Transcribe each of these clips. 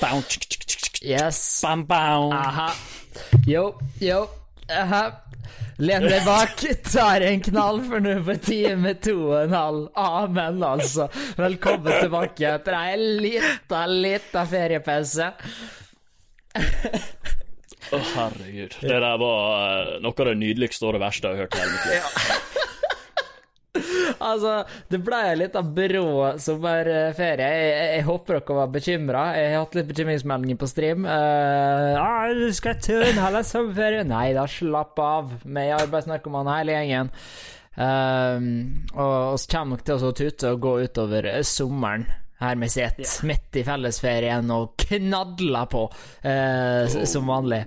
Bow, tsk, tsk, tsk, tsk, Yes. bam, bam. Aha. Yo, yo. Aha. Len deg bak, tar en knall, for nå på time to og en halv. Amen, altså. Velkommen tilbake etter ei lita, lita feriepause. Å, herregud. Det der var eh, noe av det nydeligste og det verste jeg har hørt i hele mitt liv. Altså, det ble litt av brå sommerferie. Jeg, jeg, jeg håper dere var bekymra. Jeg har hatt litt bekymringsmeldinger på stream. Uh, ah, 'Du skal tune hele sommerferien.' Nei da, slapp av. Vi er arbeidsnarkomane hele gjengen. Um, og vi kommer nok til å tute og gå utover sommeren. Her vi sitter, midt i fellesferien og knadler på, uh, oh. som vanlig.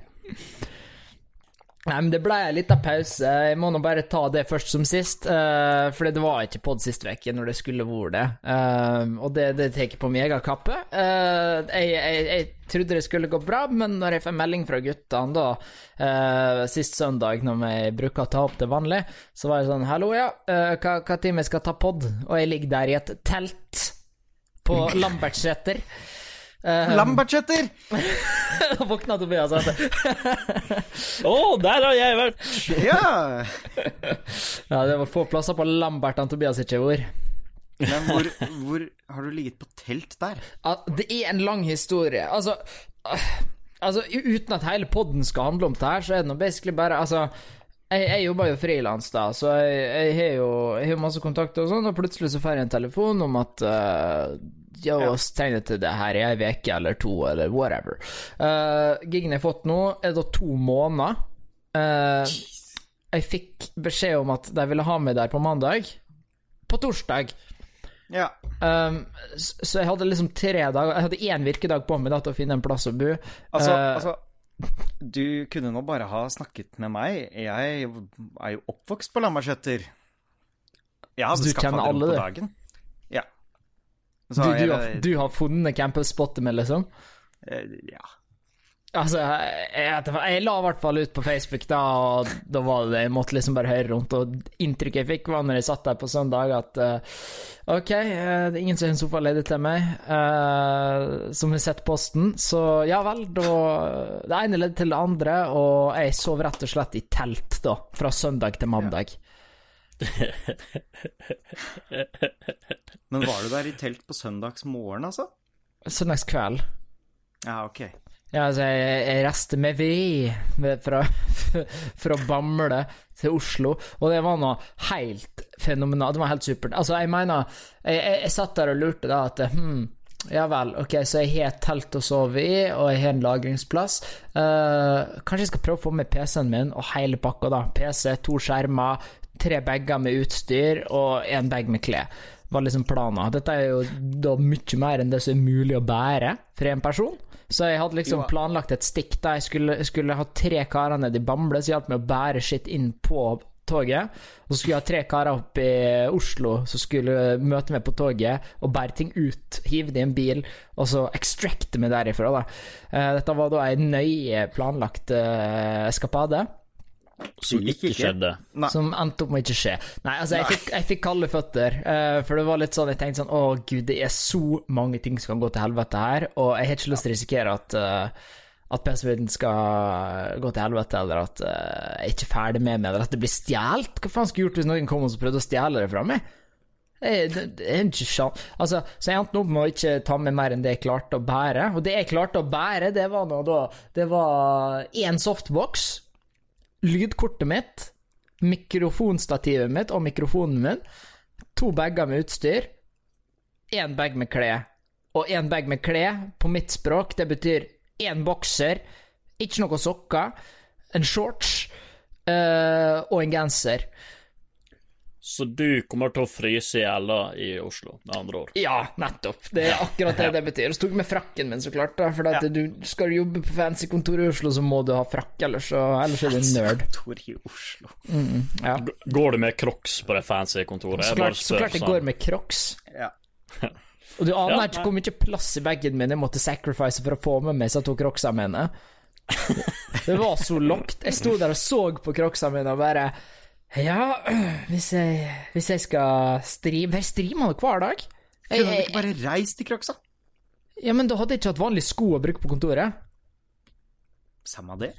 Nei, men Det ble en liten pause. Jeg må nå bare ta det først som sist. Uh, for det var ikke pod sist uke når det skulle vært det. Uh, og det, det tar jeg på megakappe. Uh, jeg, jeg, jeg trodde det skulle gå bra, men når jeg får melding fra guttene da, sist søndag, når vi bruker å ta opp det vanlig, så var jeg sånn Hallo, ja, hva, hva tid vi skal ta pod? Og jeg ligger der i et telt på Lambertseter. Uh, Lambertseter! Da våkna Tobias og sa Å, der har jeg vært! Ja! Ja, det var få plasser på Lambert han Tobias ikke har vært. Men hvor, hvor har du ligget på telt der? Ja, det er en lang historie. Altså, øh, altså Uten at hele podden skal handle om det her, så er det nå basically bare Altså, jeg, jeg jobber jo frilans, da, så jeg, jeg har jo jeg har masse kontakter og sånn, og plutselig så får jeg en telefon om at uh, ja, Ja. oss tegnet til det her i ei uke eller to, eller whatever. Uh, gigen jeg har fått nå, er da to måneder. Uh, jeg fikk beskjed om at de ville ha meg der på mandag. På torsdag. Ja. Um, så jeg hadde liksom tre dager Jeg hadde én virkedag på meg da til å finne en plass å bo. Altså, uh, altså Du kunne nå bare ha snakket med meg. Jeg er jo oppvokst på Lambertseter. Jeg hadde skaffa rom på dagen. Ja. du, du, har, du har funnet campusspottet mitt, liksom? eh, Ja. Altså, jeg, jeg, la i hvert fall ut på Facebook, da, og da var det Jeg måtte liksom bare høre rundt, og inntrykket jeg fikk, var når jeg satt der på søndag, at uh, OK, eh, det er ingen som har en sofa ledig til meg, uh, som har sett posten, så ja vel, da Det ene ledde til det andre, og jeg sov rett og slett i telt, da, fra søndag til mandag. Men var du der i telt på søndagsmorgen, altså? Søndagskveld. Ja, ok. Ja, altså, jeg, jeg reiste med ved fra, fra Bamble til Oslo, og det var noe helt fenomenalt. Det var helt supert. Altså, jeg mener Jeg, jeg, jeg satt der og lurte da at hm, ja vel, ok, så jeg har et telt å sove i, og jeg har en lagringsplass. Uh, kanskje jeg skal prøve å få med PC-en min og hele pakka, da. PC, to skjermer, tre bager med utstyr og en bag med klær. Var liksom planen. Dette er jo da mye mer enn det som er mulig å bære for en person. Så jeg hadde liksom planlagt et stikk der jeg skulle, skulle ha tre karer nede i Bamble som hjalp meg å bære skitt inn på toget. Og så skulle jeg ha tre karer opp i Oslo som skulle møte meg på toget og bære ting ut, hive det i en bil, og så extracte meg derifra. Da. Eh, Dette var da en nøye planlagt eh, eskapade. Som ikke ikke. skjedde. Nei. Som endte opp med ikke skje. Nei, altså, jeg fikk, jeg fikk kalde føtter. uh, for det var litt sånn Jeg tenkte sånn Å, gud, det er så mange ting som kan gå til helvete her, og jeg har ikke lyst til å risikere at uh, at PC-en skal gå til helvete, eller at uh, jeg er ikke ferdig med meg, eller at det blir stjålet. Hva faen skulle jeg gjort hvis noen kom og så prøvde å stjele det fra meg? Det, det, det er ikke sjans. Altså, så jeg endte opp med å ikke ta med mer enn det jeg klarte å bære. Og det jeg klarte å bære, det var nå da Det var én softbox, lydkortet mitt, mikrofonstativet mitt og mikrofonen min, to bager med utstyr, én bag med klær. Og én bag med klær, på mitt språk, det betyr én bokser, ikke noe sokker, en shorts eh, og en genser. Så du kommer til å fryse i hjel i Oslo, med andre ord. Ja, nettopp. Det er akkurat det det betyr. Så tok jeg med frakken min, så klart. da For Ja. du skal du jobbe på fancy kontor i Oslo, så må du ha frakk, ellers, så, ellers er du en nerd. Kontor i Oslo. Ja. Går du med crocs på det fancy kontoret? Så klart, så klart jeg sånn. går med crocs. Ja. Og du aner ikke hvor mye plass i bagen min jeg måtte sacrifice for å få med meg disse to crocsene mine. Det var så lokt. Jeg sto der og så på crocsene mine og bare Ja, hvis jeg, hvis jeg skal streame Jeg streamer det hver dag. Kunne du ikke bare reist til Kroksa? Ja, men da hadde jeg ikke hatt vanlige sko å bruke på kontoret. Samme det.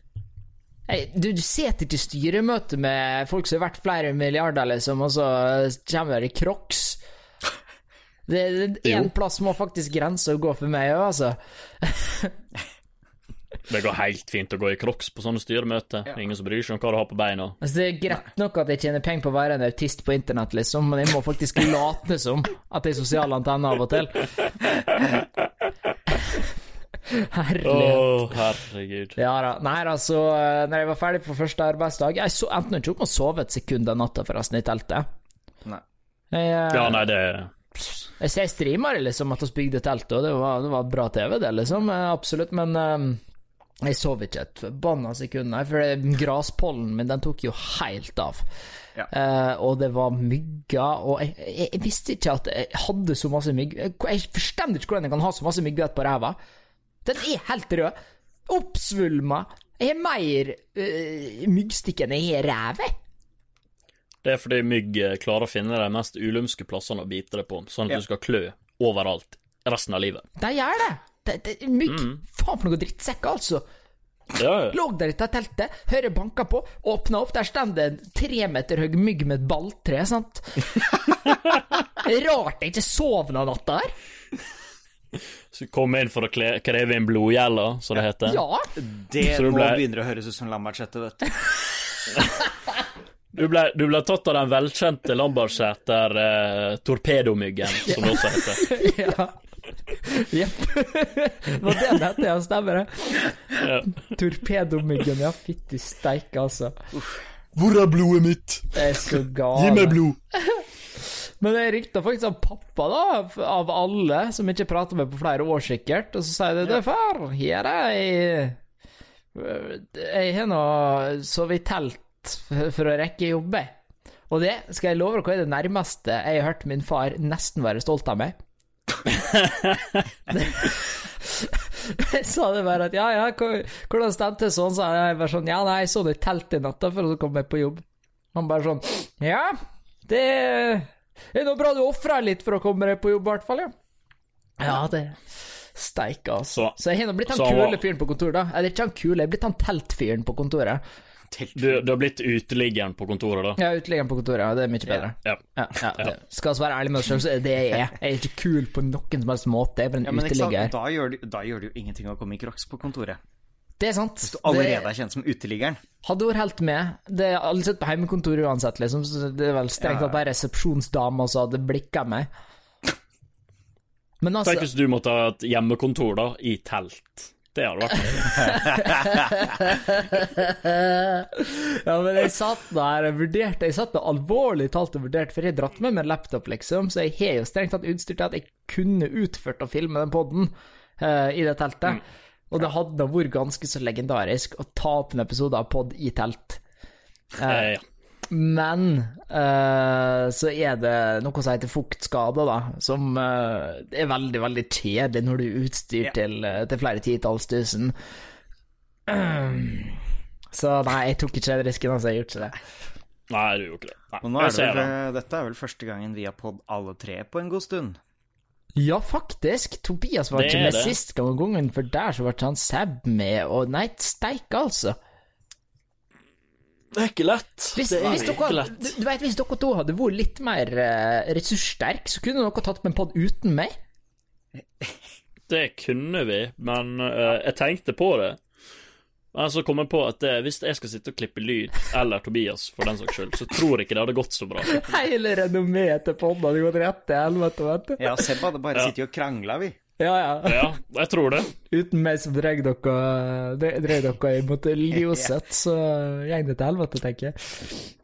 Hey, du, du sitter ikke i styremøte med folk som er verdt flere milliarder, liksom, og så kommer det crocs. Det, er én plass må faktisk grensa gå for meg òg, altså. Det går helt fint å gå i crocs på sånne styremøter. Ingen som bryr seg om hva du har på beina. altså. Det er greit nok at jeg tjener penger på å være en autist på internett, liksom, men jeg må faktisk late som at jeg er sosial antenne av og til. Herlighet. Oh, herregud. Ja da. Nei da, eh, når jeg var ferdig på første arbeidsdag Jeg så enten ikke opp og sov et sekund den natta, forresten, i teltet. Nei. Jeg, eh, Ja, nei, det Jeg ser streamer liksom at vi bygde telt, og det var, det var bra TV, det, liksom. eh, Absolutt. Men eh, jeg sov ikke et forbanna sekund, nei, for graspollen min, den tok jo helt av. Ja. Uh, og det var mygger, og jeg, jeg, jeg visste ikke at jeg hadde så masse mygg... Jeg, jeg forstår ikke hvordan jeg kan ha så masse myggbett på ræva. Den er helt rød. Oppsvulma. Jeg har mer uh, myggstikk enn jeg har ræv, jeg. Det er fordi mygg eh, klarer å finne de mest ulumske plassene å bite det på, sånn at Ja. du skal klø overalt resten av livet. De gjør det. Det, det mygg. Faen for noe drittsekk, altså. Ja, ja. Lå der i teltet, hører banka på, åpna opp, der står det en tre meter høy mygg med et balltre, sant? Rart jeg ikke sov den natta her. Så kom inn for å kreve inn blodgjelda, som det heter. Ja. Det nå ble- begynner å høres ut som Lambertseter, vet du. Du ble, du ble tatt av den velkjente Lambertseter eh, torpedomyggen, som det også heter. ja. Jepp. Det var det det het, ja. Stemmer det. Ja. Torpedomyggen, ja. Fytti steike, altså. Hvor er blodet mitt? Det er så galt. blod! Men jeg ringte faktisk av pappa, da, av alle, som ikke prater med på flere år sikkert, og så sier de 'Du, far, her er jeg Jeg har nå sovet i telt for å rekke jobbe. Og det skal jeg love dere er det nærmeste jeg har hørt min far nesten være stolt av meg. Jeg sa det bare at ja, ja, hvordan stemte det sånn? Så jeg bare sånn, ja, nei, jeg sov i telt i natta for å komme meg på jobb. Han bare sånn, ja, det det er noe bra du ofra litt for å komme deg på jobb, i hvert fall, ja. Ja, det Steike, altså. Så- Så, jeg har nå blitt han kule fyren på kontoret, da. Eller ikke han kule, jeg er blitt han teltfyren på kontoret. Du, du har blitt uteliggeren på kontoret, da? Ja, uteliggeren på kontoret, ja, det er mye bedre. Ja. Ja, ja, det. Skal vi være ærlig med oss sjøl, så er det jeg er. Jeg er ikke kul på noen som helst måte. Jeg er bare Ja, en men uteligger. Da, gjør det, da gjør det jo ingenting å komme i crocs på kontoret. Det er sant. Du allerede Det er kjent som uteliggeren. hadde vært helt med. Det er Alle sett på hjemmekontoret uansett, liksom. Så det er vel strengt Ja. tatt bare resepsjonsdama som hadde blikka meg. Men altså Tenk hvis du måtte ha et hjemmekontor, da, i telt. Det hadde vært Ja, men jeg satt der og vurderte Jeg satt der alvorlig talt og vurderte, for jeg har dratt med meg en laptop, liksom, så jeg har jo strengt tatt utstyr til at jeg kunne utført å filme den poden i det teltet. Og det hadde vært ganske så legendarisk å ta opp en episode av pod i telt. Ja, ja. Men uh, så er det noe som heter fuktskade, da, som uh, er veldig, veldig kjedelig når du er utstyrt Ja. til, eh, til flere titalls tusen. Så nei, jeg tok ikke den risken, altså. Jeg gjorde ikke det. Nei, du gjorde ikke det. Nei, nå er det vel, det. dette er vel første gangen vi har podd alle tre på en god stund. Ja, faktisk. Tobias var Det ikke med det. sist gang, gangen, for der så ble han Seb med, og nei, steike, altså. Det er ikke lett. Hvis, hvis dere, du, du vet, hvis dere to hadde vært litt mer uh, ressurssterke, så kunne dere tatt med en pod uten meg. Det kunne vi, men uh, jeg tenkte på det. Men så kom jeg på at det, hvis jeg skal sitte og klippe lyd, eller Tobias for den saks skyld, så tror jeg ikke det hadde gått så bra. Hele renommeet til podden hadde gått rett til helvete, vet du. Ja, Seb hadde bare Ja. sittet og krangla, vi. Ja, ja. Ja, jeg tror det. Uten meg som dreier dere, dre- drev dere imot ljoset, så gjeng det til helvete, tenker jeg.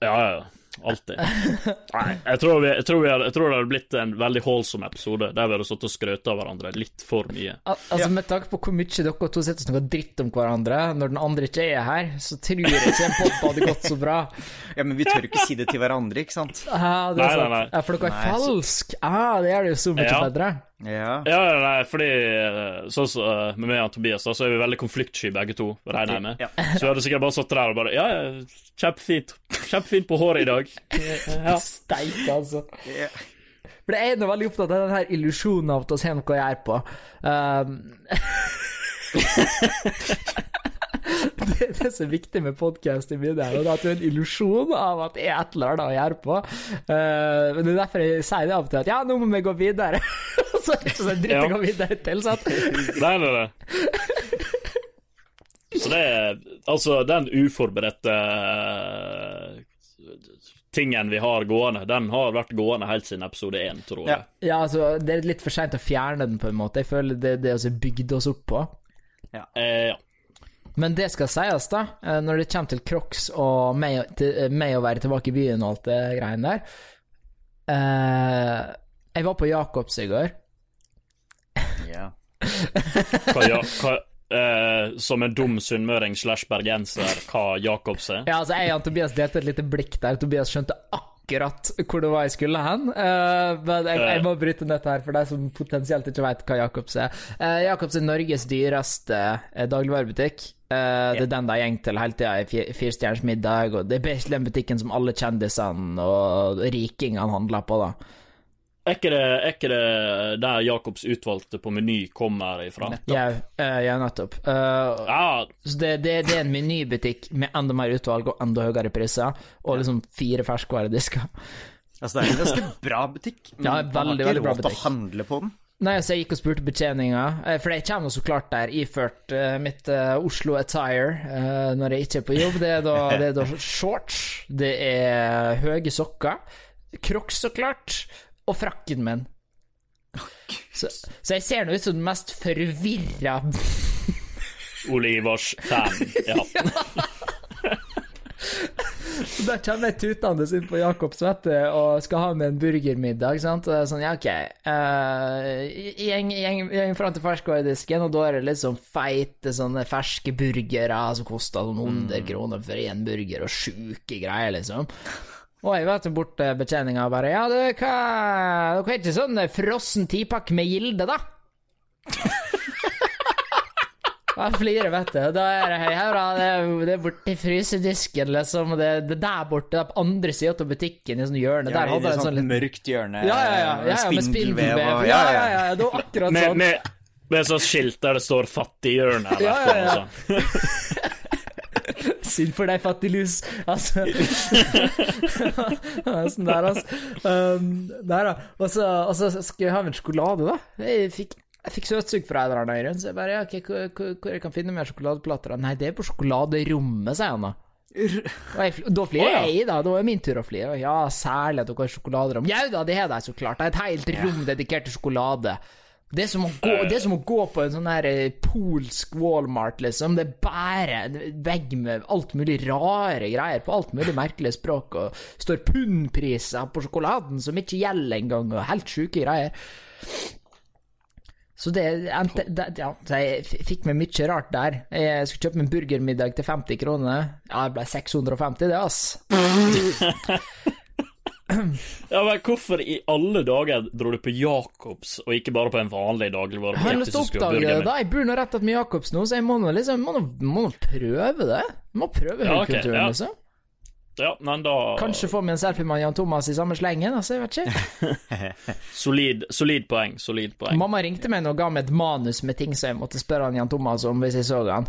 Ja, ja, ja. Alltid. Nei, jeg tror, vi, jeg, tror vi hadde, jeg tror det hadde blitt en veldig holdsom episode, der vi hadde stått og skrøt av hverandre litt for mye. Al altså, Med tanke på hvor mye dere to sitter og snakker dritt om hverandre når den andre ikke er her, så tror jeg ikke en pop hadde gått så bra. Ja, men vi tør ikke si det til hverandre, ikke sant? Ah, det er Nei, nei, sant. nei. Ja, for dere er Nei, så- falsk. Ah, det gjør det jo så mye Ja. bedre. Ja. Ja, nei, fordi eh, sånn som eh, med meg og Tobias, da, så er vi veldig konfliktsky begge to, regner jeg med. Ja. Så vi hadde sikkert bare sittet der og bare Ja, ja, kjempefint. Kjempefint på håret i dag. Ja. Steik, altså. Ja. For det ene er veldig opptatt av den her illusjonen av at vi har noe å gjøre på. Um, det, det som er viktig med podkast i mine, er at du har en illusjon av at det er et eller annet å gjøre på. Uh, men Det er derfor jeg sier det av og til, at ja, nå må vi gå videre. Og så er det ikke så dritt å gå videre til, sant? Nei, nei, nei. Så det er Altså, den uforberedte eh, tingen vi har gående, den har vært gående helt siden episode én, tror jeg. Ja. Ja, altså, det er litt for seint å fjerne den, på en måte. Jeg føler det er det vi bygde oss opp på. Eh, ja. Men det skal sies, da, eh, når det kommer til Crocs og meg, til, eh, meg å være tilbake i byen og alt det greiene der eh, Jeg var på Jacobs i går. Hva, hva, eh, som en dum sunnmøring slash bergenser, hva Jacobs er? Ja, altså, jeg og Tobias delte et lite blikk der. Tobias skjønte akkurat hvor det var jeg skulle hen. Uh, men jeg, jeg må bryte dette her for de som potensielt ikke vet hva Jacobs er. Uh, Jacobs er Norges dyreste uh, dagligvarebutikk. Eh, Det er den de går til hele tida i firestjerners middag, og det er den butikken som alle kjendisene og rikingene handler på, da. Er ikke det, er ikke det der Jacobs utvalgte på Meny kommer ifra? Ja, eh, ja nettopp. Uh, Ja, så det, det, det er en menybutikk med enda mer utvalg og enda høyere priser, og liksom fire ferskvaredisker. Altså, det er en ganske bra butikk, men Ja, man har veldig, ikke veldig bra lov til å handle på den. Nei, så jeg gikk og spurte betjeninga, eh, for jeg kommer så klart der iført mitt Oslo attire når jeg ikke er på jobb. Det er da, det er da shorts, det er høye sokker, crocs så klart, og frakken min. Så, så jeg ser nå ut som den mest forvirra Olivers fan. Ja. Der kommer jeg tutende inn på Jakobs vet og skal ha med en burgermiddag. sant? Og det er sånn, ja, ok. Uh, gjeng, gjeng, gjeng fram til ferskvaredisken, og da er det litt sånn feite sånne ferske burgere som koster noen 100 kroner for én burger, og sjuke greier, liksom. Og jeg vet bort til betjeninga og bare Ja, du, hva Dere har ikke sånn frossen tipakk med gilde, da? Jeg flirer, vet du. Da er det her, da. Det er, det er borti frysedisken, liksom. Det, det er der borte, på andre sida av butikken, i sånn hjørne. Der Ja, i hadde det jeg en sånn litt mørkt hjørne Ja, ja, ja. ja, ja med spindelvev. og Ja, ja, ja. Det var akkurat sånn. med, med sånn skilt der det står 'Fattighjørnet'. Ja, ja, ja. Synd for deg, fattiglus. Altså er Sånn der, altså. Um, der, da. Og så, og så skal jeg ha en sjokolade, da. Jeg fikk, jeg fikk søtsug fra en eller annen øyre, så jeg bare ja, okay, hvor, hvor, hvor jeg kan finne mer sjokoladeplater? Nei, det er på sjokoladerommet, sier han da. Og jeg, da flirer Å, ja. jeg, da. Da er min tur å flire. Ja, særlig at dere har sjokoladerom. Ja da, det har de så klart. Det er et helt rom dedikert til sjokolade. Det er gå, det er som å gå på en sånn her eh, polsk Walmart, liksom. Det er bare vegg med alt mulig rare greier på alt mulig merkelig språk, og står pundpriser på sjokoladen som ikke gjelder engang, og helt sjuke greier. Så det det, Ja, så jeg fikk meg mye rart der. Jeg skulle kjøpe meg en burgermiddag til 50 kroner. Ja, det ble 650, det, ass. Ja, men Hvorfor i alle dager dro du på Jacobs, og ikke bare på en vanlig Jeg har dagligvarebutikk? lyst til å oppdage det, da. Jeg bor nå rett attmed Jacobs nå, så jeg må nå liksom må må prøve det. Jeg må prøve Ja, okay, høykulturen, ja. liksom. Ja, men da Kanskje få meg en selfie med Jan Thomas i samme slengen, altså, jeg vet ikke. Solid, solid poeng. Solid poeng. Mamma ringte meg nå og ga meg et manus med ting som jeg måtte spørre han Jan Thomas om hvis jeg så han.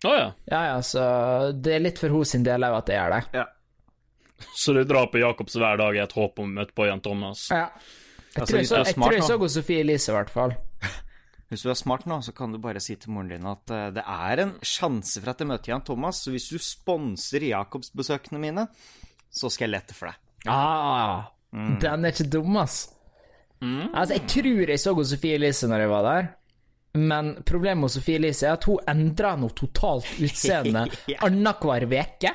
Å ja. Ja ja, så det er litt for hos sin del òg at jeg gjør det. Ja. Så du drar på Jacobs hver dag i et håp om å møte på Jan Thomas? Ja. Jeg Altså, tror jeg så, jeg, tror jeg så hos Sofie Elise, i hvert fall. Hvis du er smart nå, så kan du bare si til moren din at eh, det er en sjanse for at jeg møter Jan Thomas, så hvis du sponser Jacobs-besøkene mine, så skal jeg lette for deg. Ah, Den er ikke dum, ass. Altså, jeg tror jeg så god Sofie Elise når jeg var der. Men problemet med Sofie Elise er at hun endrer noe totalt utseende Ja. annenhver uke.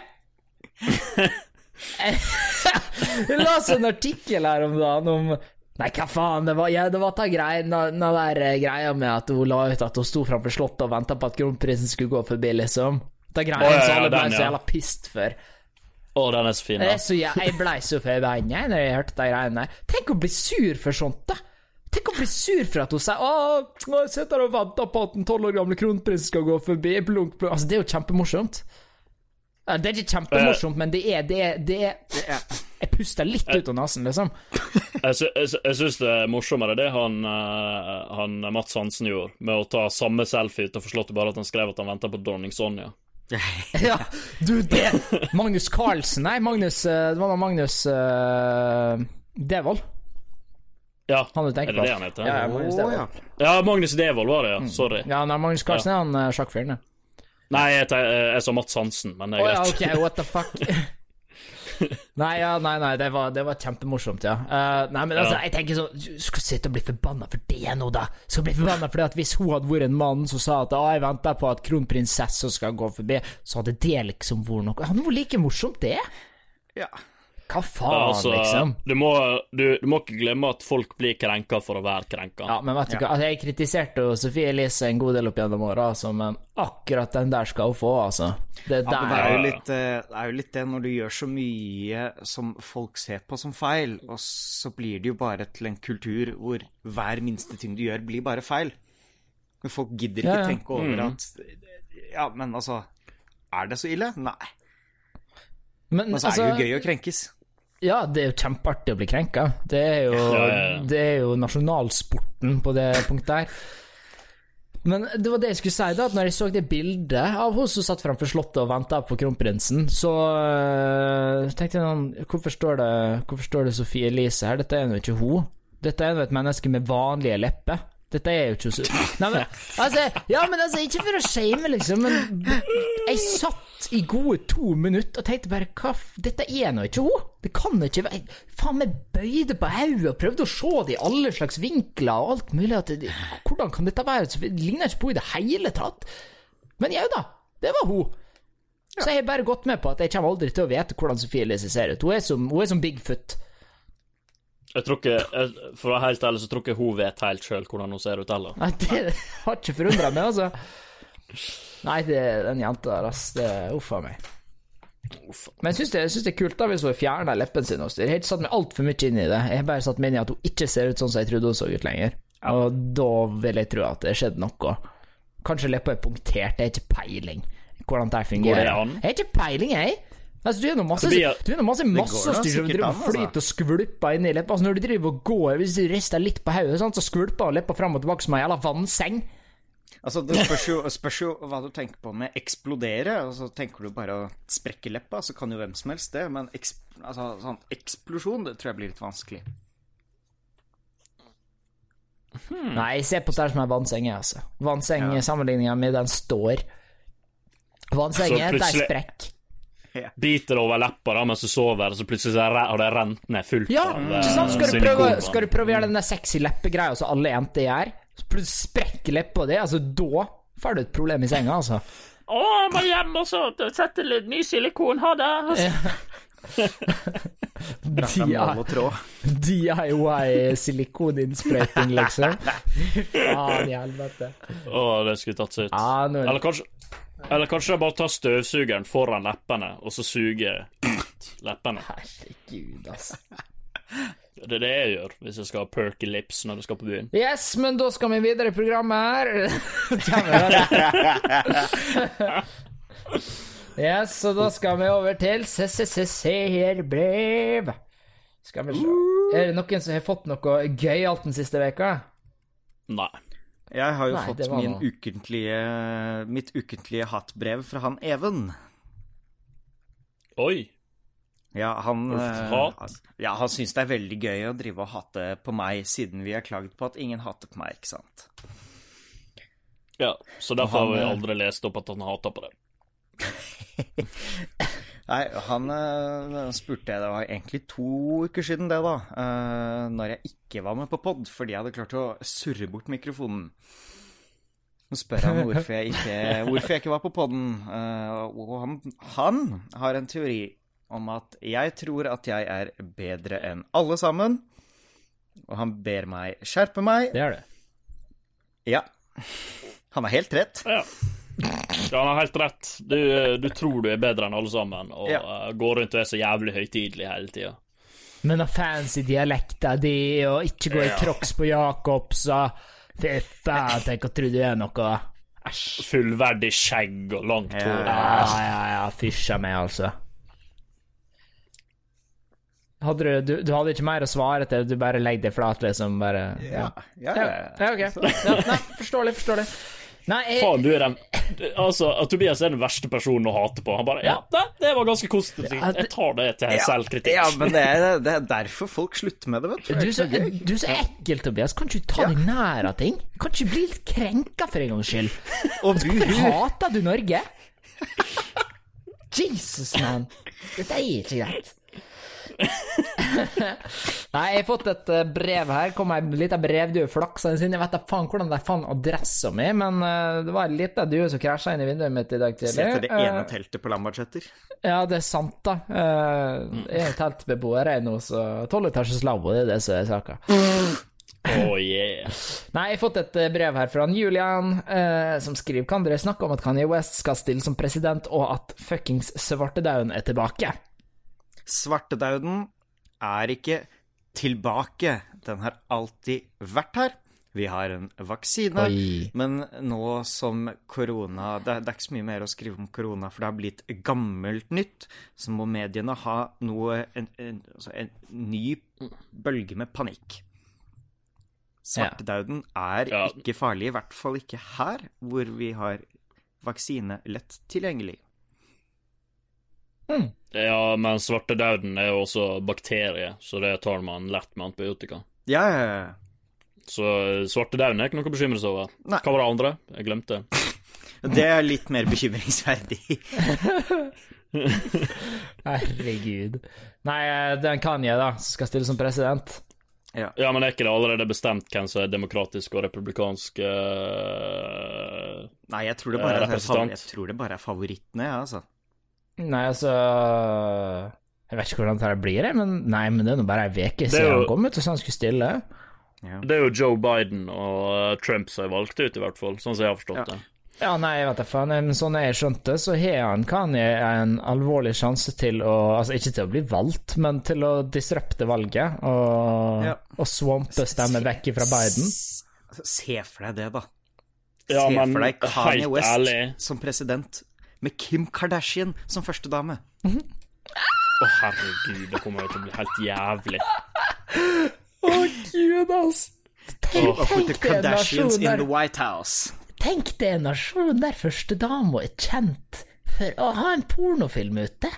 Jeg leste en artikkel her om dagen om Nei, hva faen, det var, ja, det var ta greia, der eh, greia med at hun la ut at hun sto framfor Slottet og venta på at kronprinsen skulle gå forbi, liksom. Ta greia oh, ja, som ja, alle ble så ja. jævla pissed for. Å, den er så fin. Da. så, jeg, jeg blei så forbanna når jeg hørte de greiene der. Tenk å bli sur for sånt, da! Tenk å bli sur for at hun sier Å, jeg sitter og venter på at den tolv år gamle kronprinsen skal gå forbi. Blunk, blunk. Altså, det er jo kjempemorsomt. Ja, Det er ikke kjempemorsomt, men det er, det er, det er jeg puster litt ut av nesen, liksom. Jeg, sy jeg, sy- jeg syns det er morsommere det han, eh, han Mats Hansen gjorde, med å ta samme selfie til forslått bare at han skrev at han venta på dronning Sonja. Ja, du, det Magnus Carlsen Nei, Magnus eh, Det var da Magnus uh, Devold, Ja, han du er det det han heter? Ja, Magnus Devold. ja. Magnus Devold var det, ja. Sorry. Ja, nei, Magnus Carlsen er han sjakkfyren, ja. Nei, jeg, te- jeg så Mats Hansen, men det er greit. Oh, ja, ok, what the fuck. nei, ja, nei, nei, det var, det var kjempemorsomt, ja. Uh, nei, men altså, Ja. jeg tenker sånn Du skal sitte og bli forbanna for det nå, da. Skal bli forbanna fordi at hvis hun hadde vært en mann som sa at å, jeg venter på at kronprinsessa skal gå forbi, så hadde det liksom vært noe Hadde vært like morsomt, det? ja. Hva faen, Altså, liksom? du, må, du, du må ikke glemme at folk blir krenka for å være krenka. Ja, men vet du hva, altså, jeg kritiserte jo Sofie Elise en god del opp gjennom åra, altså, men akkurat den der skal hun få, altså. Det Ja, det er, jo litt, eh, det er jo litt det når du gjør så mye som folk ser på som feil, og så blir det jo bare til en kultur hvor hver minste ting du gjør, blir bare feil. Men folk gidder ikke Ja, ja. tenke over at Ja, men altså Er det så ille? Nei. Men Men så er det altså, jo gøy å krenkes. Ja, det er jo kjempeartig å bli krenka. Det er jo, Ja, ja. Det er jo nasjonalsporten på det punktet der. Men det var det jeg skulle si, da, at når jeg så det bildet av hun som satt framfor Slottet og venta på kronprinsen, så uh, tenkte jeg sånn Hvorfor står det, hvorfor står det Sofie Elise her? Dette er jo ikke hun. Dette er jo et menneske med vanlige lepper. Dette er jo ikke så Nei, men altså Ja, men altså, ikke for å shame, liksom, men jeg satt i gode to minutter og tenkte bare Hva. Dette er nå ikke hun. Det kan ikke være Faen, jeg bøyde på hodet og prøvde å se det i alle slags vinkler og alt mulig. Det, hvordan kan dette være? Det ligner ikke på henne i det hele tatt. Men jau da, det var hun. Så jeg har bare gått med på at jeg kommer aldri til å vite hvordan Sofie Elise ser ut. Hun er som, hun er som Bigfoot. Jeg tror ikke, jeg, For å være helt ærlig, så tror ikke hun vet helt sjøl hvordan hun ser ut heller. Nei, det har ikke forundra meg, altså. Nei, det, den jenta der, ass. Det Uff a meg. Men jeg syns det, det er kult da hvis hun fjerner leppen sin. Også. Jeg har ikke satt meg altfor mye inn i det. Jeg har bare satt meg inn i at hun ikke ser ut sånn som jeg trodde hun så ut lenger. Og da vil jeg tro at det skjedde noe. Kanskje leppa er punktert, jeg har ikke peiling hvordan det fungerer. Går det an? Jeg har ikke peiling, jeg. Altså, du er nå masse, du er masse massestyr som driver og altså. flyter og skvulper inni leppa. Altså, når du driver og går, hvis du rister litt på hodet, så skvulper leppa fram og tilbake som ei jævla vannseng. Altså, Det spørs jo, spørs jo hva du tenker på med eksplodere. Altså, Tenker du bare å sprekke leppa, så kan jo hvem som helst det. Men eks, altså, sånn eksplosjon, det tror jeg blir litt vanskelig. Nei, se på det her som er vannseng, altså. Vannseng Ja. sammenligninga med den står. Vannseng er de plutselig- sprekk. Biter det over leppa mens du sover, og så plutselig har det rent ned fullt Ja, av ikke sant? Skal du, eh, prøve, skal du prøve å gjøre den der sexy leppegreia som alle jenter gjør? Så plutselig sprekker leppa di, altså da får du et problem i senga, altså. Å, jeg må hjem og så sette litt ny silikon. Ha det. Altså. av nål tråd. DIY silikoninnsprøyting, liksom. Faen i helvete. Å, det skulle tatt seg ut. Ja, Eller kanskje Eller kanskje jeg bare tar støvsugeren foran leppene, og så suger leppene. Herregud, altså. Det er det jeg gjør hvis jeg skal ha perky lips når jeg skal på byen. Yes, men da skal vi videre i programmet her. Yes, og da skal vi over til seerbrev. Skal vi se. Er det noen som har fått noe gøyalt den siste veka? Nei. Jeg har jo Nei, fått min ukentlige, mitt ukentlige hattbrev fra han Even. Oi. Ja, han, Uff, eh, hat. ja, han syns det er veldig gøy å drive og hate på meg, siden vi har klaget på at ingen hater på meg, ikke sant? Ja, så derfor har vi eh, aldri lest opp at han hater på det. Nei, han eh, spurte jeg, det var egentlig to uker siden det, da, eh, når jeg ikke var med på pod, fordi jeg hadde klart å surre bort mikrofonen. Så spør han hvorfor jeg ikke, hvorfor jeg ikke var på podden, eh, og han, han har en teori om at jeg tror at jeg er bedre enn alle sammen, og han ber meg skjerpe meg. Det er det. Ja, han har helt rett. Ja. Ja, han har helt rett. Du, du tror du er bedre enn alle sammen, og Ja. eh, går rundt og er så jævlig høytidelig hele tida. Men den fancy dialekta di, og ikke gå i Ja. crocs på Jacobs, og fy faen, tenk å tro du er noe Æsj. Fullverdig skjegg og langt Ja. hår. Ja, ja, ja, fysja meg, altså. Hadde du, du, du hadde ikke mer å svare til, du bare legger deg flat, liksom? Bare Ja, ja, ja, ja ok. Ja, nei, forståelig, forståelig. Nei, jeg, Faen, du er den Altså, Tobias er den verste personen å hate på. Han bare Ja, det, det var ganske konstruktivt. Ja, det- Jeg tar det til selvkritikk. Ja, men det er, det er derfor folk slutter med det, vet du, er så, du er så ekkel, Tobias. Kan ikke du ta deg nær av ting? Kan ikke du bli litt krenka for en gangs skyld? Og du, Hater du Norge? Jesus, man. Dette er ikke greit. Nei, jeg har fått et eh, brev her. Kom ei lita brevdue flaksende inn. Jeg vet da faen hvordan de fant adressa mi, men eh, det var ei lita due som krasja inn i vinduet mitt i dag tidlig. til det ene Eh, teltet på Lambertseter. ja, det er sant, da. Eh, jeg er teltbeboer jeg nå, så tolvetasjes lavvo, det er det som er saka. Oh, yeah. Nei, jeg har fått et brev her fra Julian, eh, som skriver Kan dere snakke om at Kanye West skal stille som president, og at fuckings svartedauden er tilbake? Svartedauden er ikke tilbake. Den har alltid vært her. Vi har en vaksine, Oi. men nå som korona det, det er ikke så mye mer å skrive om korona, for det har blitt gammelt nytt, så må mediene ha noe En, en, altså en ny bølge med panikk. Svartedauden er Ja. ikke farlig, i hvert fall ikke her, hvor vi har vaksine lett tilgjengelig. Ja, men svartedauden er jo også bakterie, så det tar man lett med antibiotika. Ja, ja, ja. Så eh, svartedauden er ikke noe å bekymre seg over. Nei. Hva var det andre? Jeg glemte. Det er litt mer bekymringsverdig. Herregud. Nei, den det er Kanye, da, som skal stille som president. Ja, men er ikke det allerede bestemt hvem som er demokratisk og republikansk uh, Nei, jeg tror det bare, er, jeg tror det bare er favorittene, ja, altså. Nei, altså Jeg vet ikke hvordan det blir, jeg, men Nei, men det er nå bare ei uke siden jo- han kom ut og så han skulle stille. Det er jo Joe Biden og eh, Trump som er valgt ut, i hvert fall. Sånn som jeg har forstått Ja. det. Ja, nei, jeg vet da faen, men sånn jeg skjønte, så har han Kanye en alvorlig sjanse til å Altså ikke til å bli valgt, men til å disrupte valget og, Ja. og swampe stemmer vekk fra Biden. Se for deg det, da. Ja, Se men for deg Kanye West ærlig som president, med Kim Kardashian som førstedame. Å, herregud, det kommer jo til å bli helt jævlig. Å, gud, altså. Tenk, put tenk det er en Kardashians nasjon in der the White House. Tenk det er en nasjon der førstedama er kjent for å ha en pornofilm ute.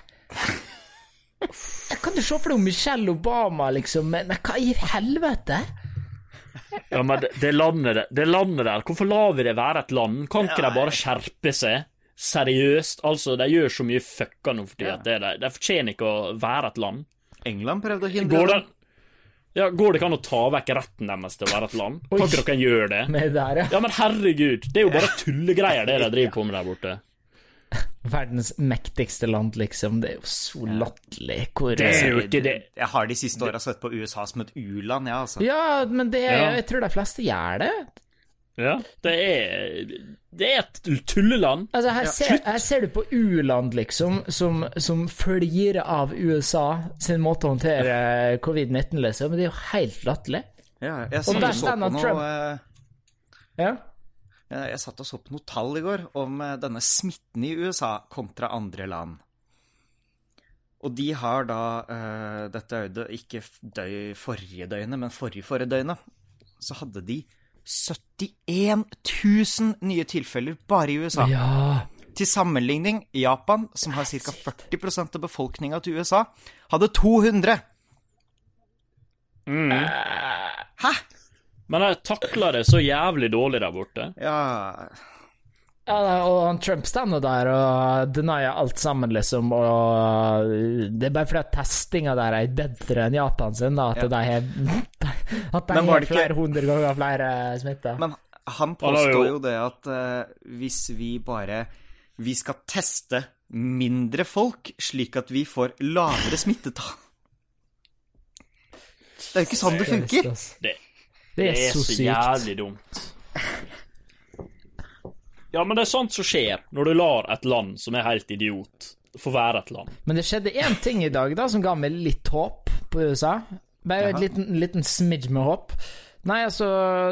Kan du se for deg Michelle Obama, liksom, men hva i helvete? Ja, men det, det, landet, det landet der, hvorfor lar vi det være et land? Kan ikke de bare skjerpe seg? Seriøst? Altså, de gjør så mye fucka nå for tida at det, de, de fortjener ikke å være et land. England prøvde å hindre Går det, ja, går det ikke an å ta vekk retten deres til å være et land? Kan ikke dere gjøre det? Med det der, ja. Ja, men herregud, det er jo bare tullegreier det de driver på med der borte. Verdens mektigste land, liksom. Det er jo så latterlig. Hvor Det er jo ikke det. Jeg har de siste åra sett på USA som et u-land, ja, altså. Ja, men det er, jeg tror de fleste gjør det. Ja, det er Det er et tulleland. Altså, her, ser, her ser du på u-land, liksom, som, som flirer av USA sin måte å håndtere covid-19, liksom. Men det er jo helt latterlig. Ja, jeg der og så på noe Trump- eh, Ja. Jeg jeg satt og så på noe tall i går om eh, denne smitten i USA kontra andre land. Og de har da uh, Dette er ikke døy forrige døgnet, men forrige forrige døgnet. Så hadde de 71 000 nye tilfeller bare i USA. ja. Til sammenligning, Japan, som har ca. 40% av befolkninga til USA, hadde 200. Mm. Hæ? Men jeg takla det så jævlig dårlig der borte. Ja Ja, og Trump står der og denier alt sammen, liksom, og det er bare fordi at testinga der er bedre enn Japan sin, da, at Ja. de har At de har flere hundre ganger flere smitta. Men han påstår jo- det at uh, hvis vi bare Vi skal teste mindre folk, slik at vi får lavere smittetall. Det er jo ikke sånn det funker. Det, Det er så sykt. jævlig dumt. Ja, men det er sånt som skjer når du lar et land som er helt idiot, få være et land. Men det skjedde én ting i dag da som ga meg litt håp på USA. Bare en liten, liten smidge med håp. Nei, altså,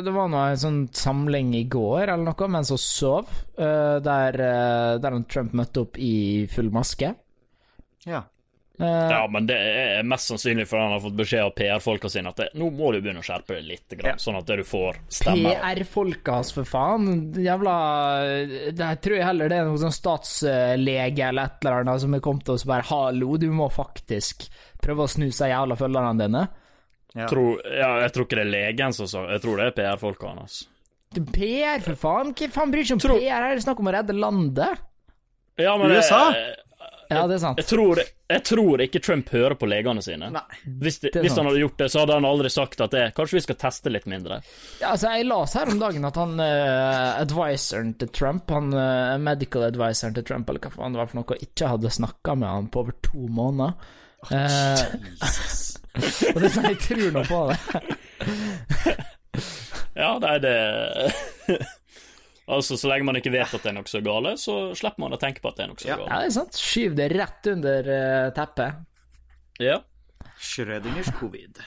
det var nå en sånn samling i går eller noe mens hun sov, eh, der, eh, der Trump møtte opp i full maske. Ja. Eh, Ja, men det er mest sannsynlig fordi han har fått beskjed av PR-folka sine at det, nå må du begynne å skjerpe deg litt, grann, sånn at du får stemmer. PR-folka hans, for faen. Jævla Det tror jeg heller det er noen sånn statslege eller et eller annet som er kommet og bare 'Hallo, du må faktisk prøve å snu seg jævla følgerne dine'. Ja. Tror, ja, jeg tror ikke det er legen som sa Jeg tror det er PR-folka hans. Det PR, for faen! Hva faen bryr seg om Tror- PR? Her er det snakk om å redde landet. Ja, men USA? Jeg, Ja, det er sant. jeg, tror, jeg tror ikke Trump hører på legene sine. Nei. Hvis, er hvis han hadde gjort det, så hadde han aldri sagt at det, kanskje vi skal teste litt mindre. Ja, altså, jeg las her om dagen at han uh, advisoren til Trump, han uh, medical advisoren til Trump, eller hva faen det var for noe, ikke hadde snakka med han på over to måneder. Eh, og det er sånn, jeg tror nå på det. Ja, nei, det Altså, så lenge man ikke vet at det er noe så gale, så slipper man å tenke på at det er noe så Ja. Ja, det er sant. Skyv det rett under uh, teppet. Ja. Schrødingers covid.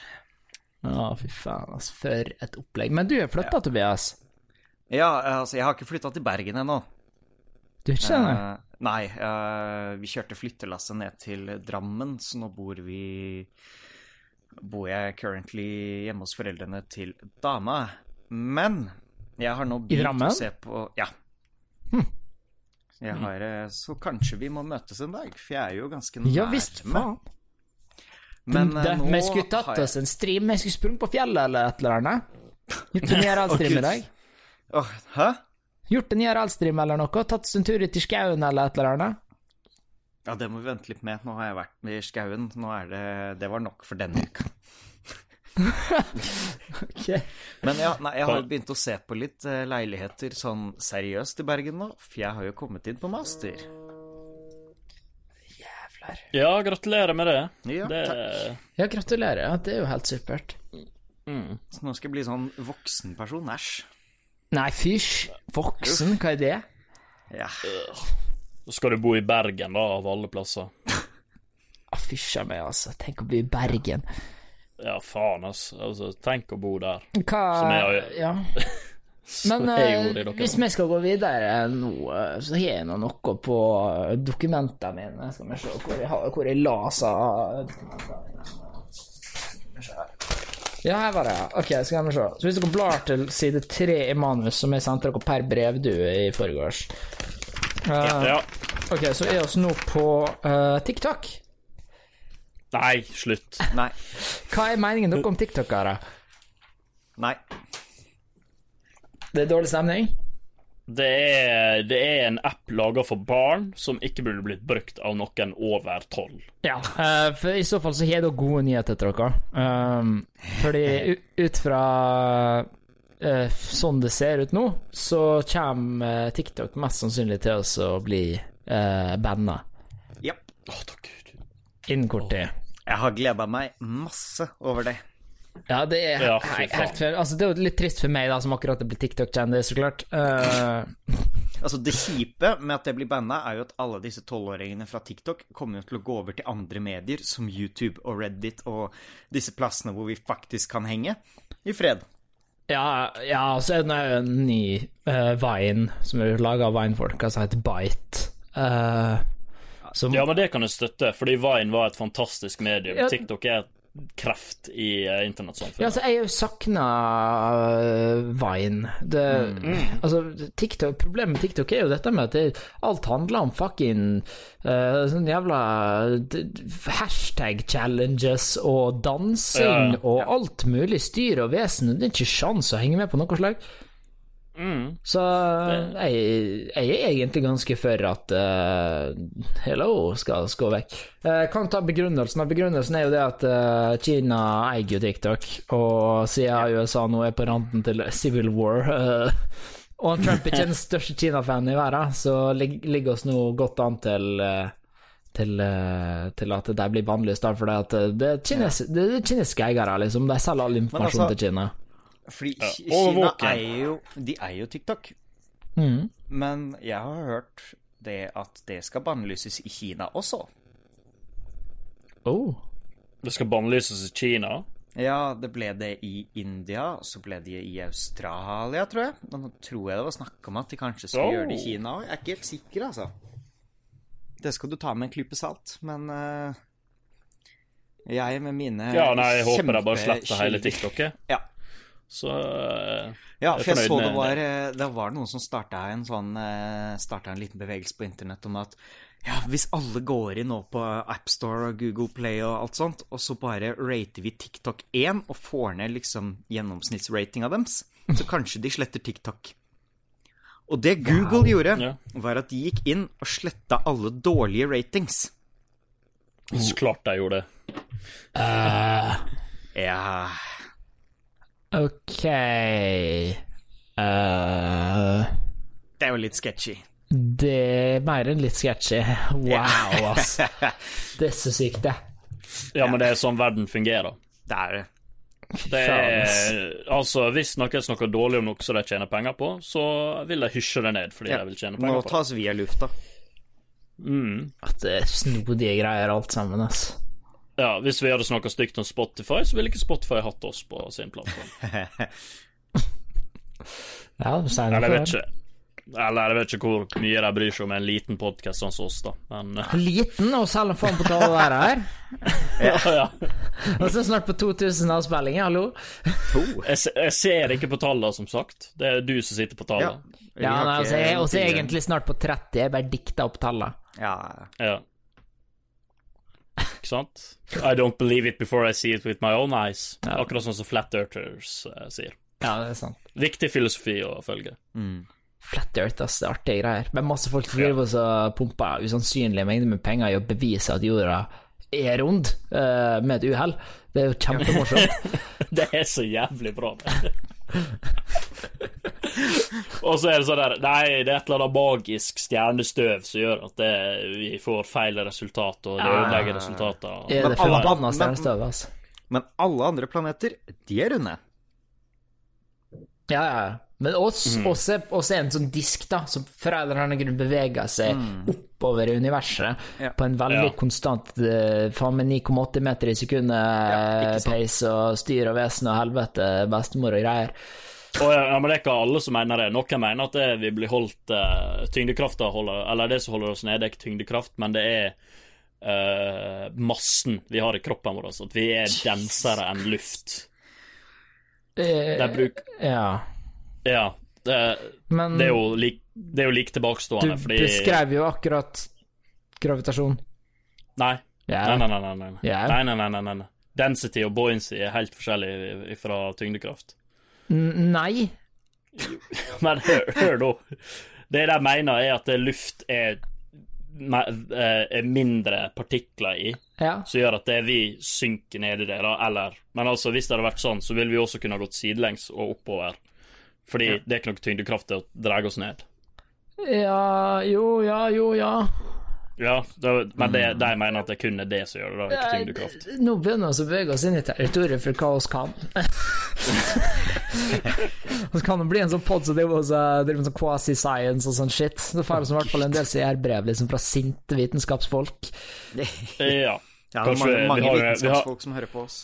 Å, fy faen, altså. For et opplegg. Men du er flytta, Tobias? Ja, altså, jeg har ikke flytta til Bergen ennå. Du er ikke det? Uh, nei, Uh, vi kjørte flyttelasset ned til Drammen, så nå bor vi Bor jeg currently hjemme hos foreldrene til dama. Men jeg har nå begynt å se på Ja. Jeg har, eh, så kanskje vi må møtes en dag, for jeg er jo ganske Ja visst, nærme. faen. Men det, eh, nå vi skulle tatt jeg- oss en stream, vi skulle sprunget på fjellet eller et eller annet. Gjort en IRL-stream i dag. Oh, Hæ? Gjort en IRL-stream eller noe, tatt oss en tur ut i skauen eller et eller annet. Ja, det må vi vente litt med. Nå har jeg vært med i skauen. Nå er det Det var nok for denne uka. Men ja, nei, jeg har begynt å se på litt eh, leiligheter sånn seriøst i Bergen nå, for jeg har jo kommet inn på master. Jævler. ja, gratulerer med det. Ja, det takk. Ja, gratulerer. Ja, det er jo helt supert. mm. Så nå skal jeg bli sånn voksenperson. Æsj. Nei, fysj. Voksen, hva er det? Ja. Så skal du bo i Bergen, da, av alle plasser. Ah, Fysja meg, altså. Tenk å bli i Bergen. Ja, faen, ass. Altså, tenk å bo der. Hva Som jeg Ja. Men jeg eh, hvis vi skal gå videre nå, eh, så har jeg nå noe på eh, dokumentene mine. Skal vi se hvor jeg, har, hvor jeg lasa Ja, her var det. ja. Ok, skal vi se. Så hvis dere blar til side tre i manus, som jeg sendte dere per brevdue i forgårs uh, Ja. Ok, så er vi nå på uh, TikTok. Nei, slutt. Nei. Hva er meningen dere om TikTokere? Nei. Det er dårlig stemning? Det er, det er en app laga for barn som ikke burde blitt brukt av noen over tolv. Ja, eh, for i så fall så har da gode nyheter til dere. Um, fordi ut fra uh, sånn det ser ut nå, så kommer eh, TikTok mest sannsynlig til å bli uh, banna Ja. Å, takk Gud. innen kort tid. Jeg har gleda meg masse over det. Ja, det er Ja, helt fair. Altså, det er jo litt trist for meg, da, som akkurat er blitt TikTok-kjendis, så klart. Uh... Altså, Det kjipe med at det blir banna, er jo at alle disse tolvåringene fra TikTok kommer jo til å gå over til andre medier, som YouTube og Reddit og disse plassene hvor vi faktisk kan henge i fred. ja, ja, så er det en ny uh, Vine, som er laga av Vine-folka, som heter Bite. Eh, som Ja, men det kan jeg støtte, fordi Vine var et fantastisk medium. Ja. TikTok er et kreft i uh, internettsamfunnet. Ja, altså, jeg har jo sakna Vine. Det, Altså, TikTok, Problemet med TikTok er jo dette med at det, alt handler om fucking uh, sånn jævla hashtag-challenges og dansing Ja. og alt mulig styr og vesen. Det er ikke sjans å henge med på noe slag. Mm. Så jeg, jeg er egentlig ganske for at uh, Hello skal, skal vekk. Jeg kan ta begrunnelsen. Begrunnelsen er jo det at uh, Kina eier jo TikTok, og siden USA nå er på randen til civil war uh, Og Trump er ikke den største Kina-fanen i verden, så lig, ligger oss nå godt an til eh, til, eh, til at de blir bannlyst, for det, eh, det, er det er kinesiske eiere, liksom. De selger all informasjon altså- til Kina. Fordi Ja, Kina eier jo De eier jo TikTok. Mm. Men jeg har hørt det at det skal bannlyses i Kina også. Oh. Det skal bannlyses i Kina. Ja, det ble det i India, så ble det i Australia, tror jeg. Nå tror jeg det var snakk om at de kanskje skulle Oh. gjøre det i Kina òg. Jeg er ikke helt sikker, altså. Det skal du ta med en klype salt, men uh, Jeg med mine Ja, nei, jeg håper de bare sletter hele TikTok. jeg. Ja. Så eh, Ja, Jeg er for jeg så fornøyd det med var, eh, det var noen som starta en sånn eh, Starta en liten bevegelse på internett om at ja, hvis alle går inn nå på AppStore og Google Play og alt sånt, og så bare rater vi TikTok 1 og får ned liksom gjennomsnittsratinga deres, så kanskje de sletter TikTok. Og det Google gjorde, Ja. var at de gikk inn og sletta alle dårlige ratings. så klart de gjorde det. Ja OK uh, Det er jo litt sketchy. Det er mer enn litt sketchy. Wow, ass. Det er så sykt, det. Ja, men det er sånn verden fungerer. Det er det. Det er, altså, Hvis noen snakker dårlig om noe som de tjener penger på, så vil de hysje det ned fordi Ja. de vil tjene Må penger på det. tas via lufta. Mm. At det er snodige greier, alt sammen, ass. Ja, Hvis vi hadde snakka stygt om Spotify, så ville ikke Spotify hatt oss på sin plattform. Ja, Eller jeg vet ikke Eller jeg vet ikke hvor mye de bryr seg om en liten podkast sånn som oss, da. Men uh... Liten, og selv om faen på tallet der her. ja. Og så snart på 2000 avspillinger, hallo. jeg, se- jeg ser ikke på tallene, som sagt. Det er du som sitter på Ja. tallene. Ja, Ja, og nei, ikke altså, jeg er også egentlig snart på 30, jeg bare dikter opp tallet. Ja. Ja. Ikke sant? I don't believe it before I see it with my own eyes. Ja. Akkurat sånn som Flat Earthers uh, sier. Ja, det er sant. Viktig filosofi å følge. Mm. Flat Earth, ass, det er artige greier. Men masse folk driver og så pumper usannsynlige mengder med penger i å bevise at jorda er rund, uh, med et uhell. Det er jo kjempemorsomt. Det er så jævlig bra. Og så er det sånn der Nei, det er et eller annet magisk stjernestøv som gjør at det, vi får feil resultat, og det Ja. ødelegger resultater. Det er Men det alle- forbanna men- altså. Men alle andre planeter, de er runde. Ja, ja, ja. Men oss, oss, er, oss er en sånn disk, da, som fra en eller annen grunn beveger seg oppover i universet Ja. på en veldig Ja. konstant eh, faen meg 9,8 meter i sekundet Ja, pace og styr og vesen og helvete, bestemor og greier. Og ja, men det er ikke alle som mener det. Noen mener at det vi blir holdt uh, Tyngdekrafta holder Eller det som holder oss nede, er ikke tyngdekraft, men det er uh, massen vi har i kroppen vår. Altså at vi er densere enn luft. Det er bruk... ja. Ja. Det, Men det er jo lik, det er jo like du tilbakestående, fordi beskrev jo akkurat gravitasjon. Nei. Yeah. Nei, nei, nei. nei, Yeah. Nei, nei, nei, nei, nei. Density og buoyancy er helt forskjellig fra tyngdekraft. N- Nei. Men hør, hør nå. Det de mener, er at luft er, eh, er mindre partikler i, Ja. som gjør at det vi synker nedi der, da, eller Men altså, hvis det hadde vært sånn, så ville vi også kunne ha gått sidelengs og oppover. Fordi det er ikke noe tyngdekraft til å dra oss ned. Ja Jo, ja, jo, ja. Ja, det, men det, de mener at det kun er det som gjør det, da, ikke tyngdekraft. Nå begynner vi å bevege oss inn i territoriet for hva vi kan. Og så kan det bli en sånn pod som driver med sånn quasi-science og sånn shit. Så får vi i hvert fall en del CR-brev liksom fra sinte vitenskapsfolk. Ja. Ja, det er Kanskje mange, vi mange har- vi har- vitenskapsfolk som hører på oss.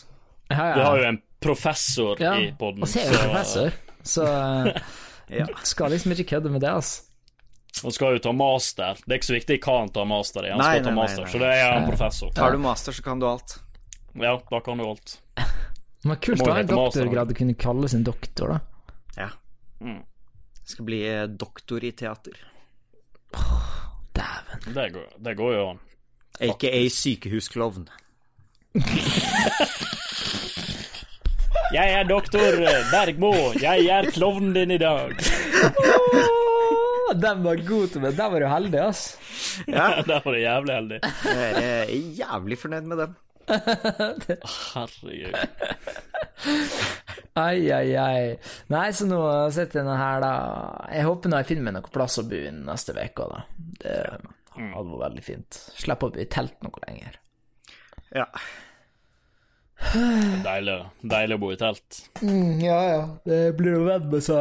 Ja, Vi har jo en professor ja. i poden, Og så er jo professor, så Ja. skal liksom ikke kødde med det, altså. Han skal jo ta master. Det er ikke så viktig hva han tar master i, han Nei, skal ta nei, nei, master, nei. så det er han professor. Tar du master, så kan du alt. Ja, da kan du alt. Men kult ha en doktorgrad og kunne kalle sin doktor, da. Ja. Mm. Skal bli eh, doktor i teater. Dæven. Det går, det går jo an. Aka sykehusklovn. Jeg er doktor Bergmo. Jeg er klovnen din i dag. Den var god til meg. Der var du heldig, ass. Ja, Der var du jævlig heldig. jeg er eh, jævlig fornøyd med den. Herregud. Ai, ai, ai. Nei, så nå sitter jeg her, da. Jeg håper nå jeg finner meg noe plass å bo inn neste uke, da. Det hadde vært veldig fint. Slipp å bo i telt noe lenger. Ja. Deilig, deilig å bo i telt. Mm, ja, ja. Det blir jo venn med så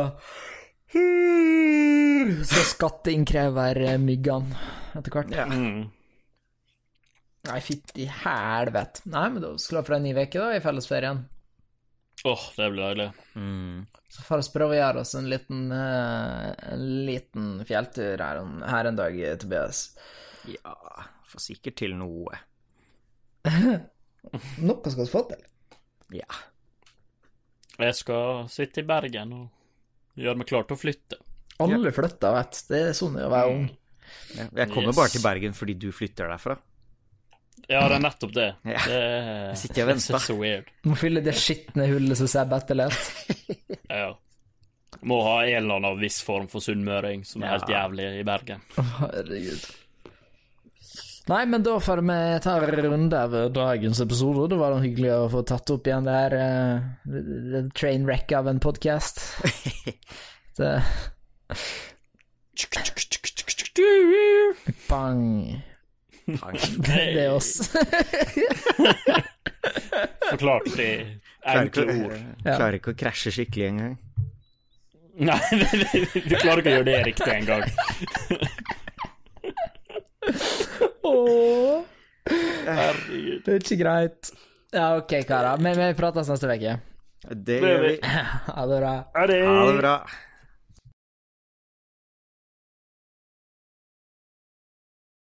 Så skatteinnkrever-myggene etter hvert. ja. Mm. Nei, fytti helvete. Nei, men da skal vi fra en ny uke, da, i fellesferien. Åh, det blir deilig. Mm. Så får vi prøve å gjøre oss en liten, eh, en liten fjelltur her, en- her en dag, Tobias. ja. Får sikkert til noe. Noe skal vi få til. Ja. Jeg skal sitte i Bergen og gjøre meg klar til å flytte. Alle flytter, vet du. Det er sånn det er å være ung. Jeg kommer Yes. bare til Bergen fordi du flytter derfra. Ja, det er nettopp det. Ja. Det Jeg sitter og venter. er så weird. Må fylle det skitne hullet som Seb etterlater. Ja. Må ha en eller annen viss form for sunnmøring som er helt jævlig i Bergen. Herregud. Nei, men da får vi ta en runde over dagens episode. Det var hyggelig å få tatt opp igjen det her uh, trainwreck av en podkast. Bang. Det er oss. Forklart i enkle ord. klarer ikke å krasje skikkelig engang. Nei, du klarer ikke å gjøre det riktig engang. Åh, Herregud. det er ikke greit. Ja, OK, karer. Men vi prates neste uke. Det gjør vi. Ha det bra. Ha det bra.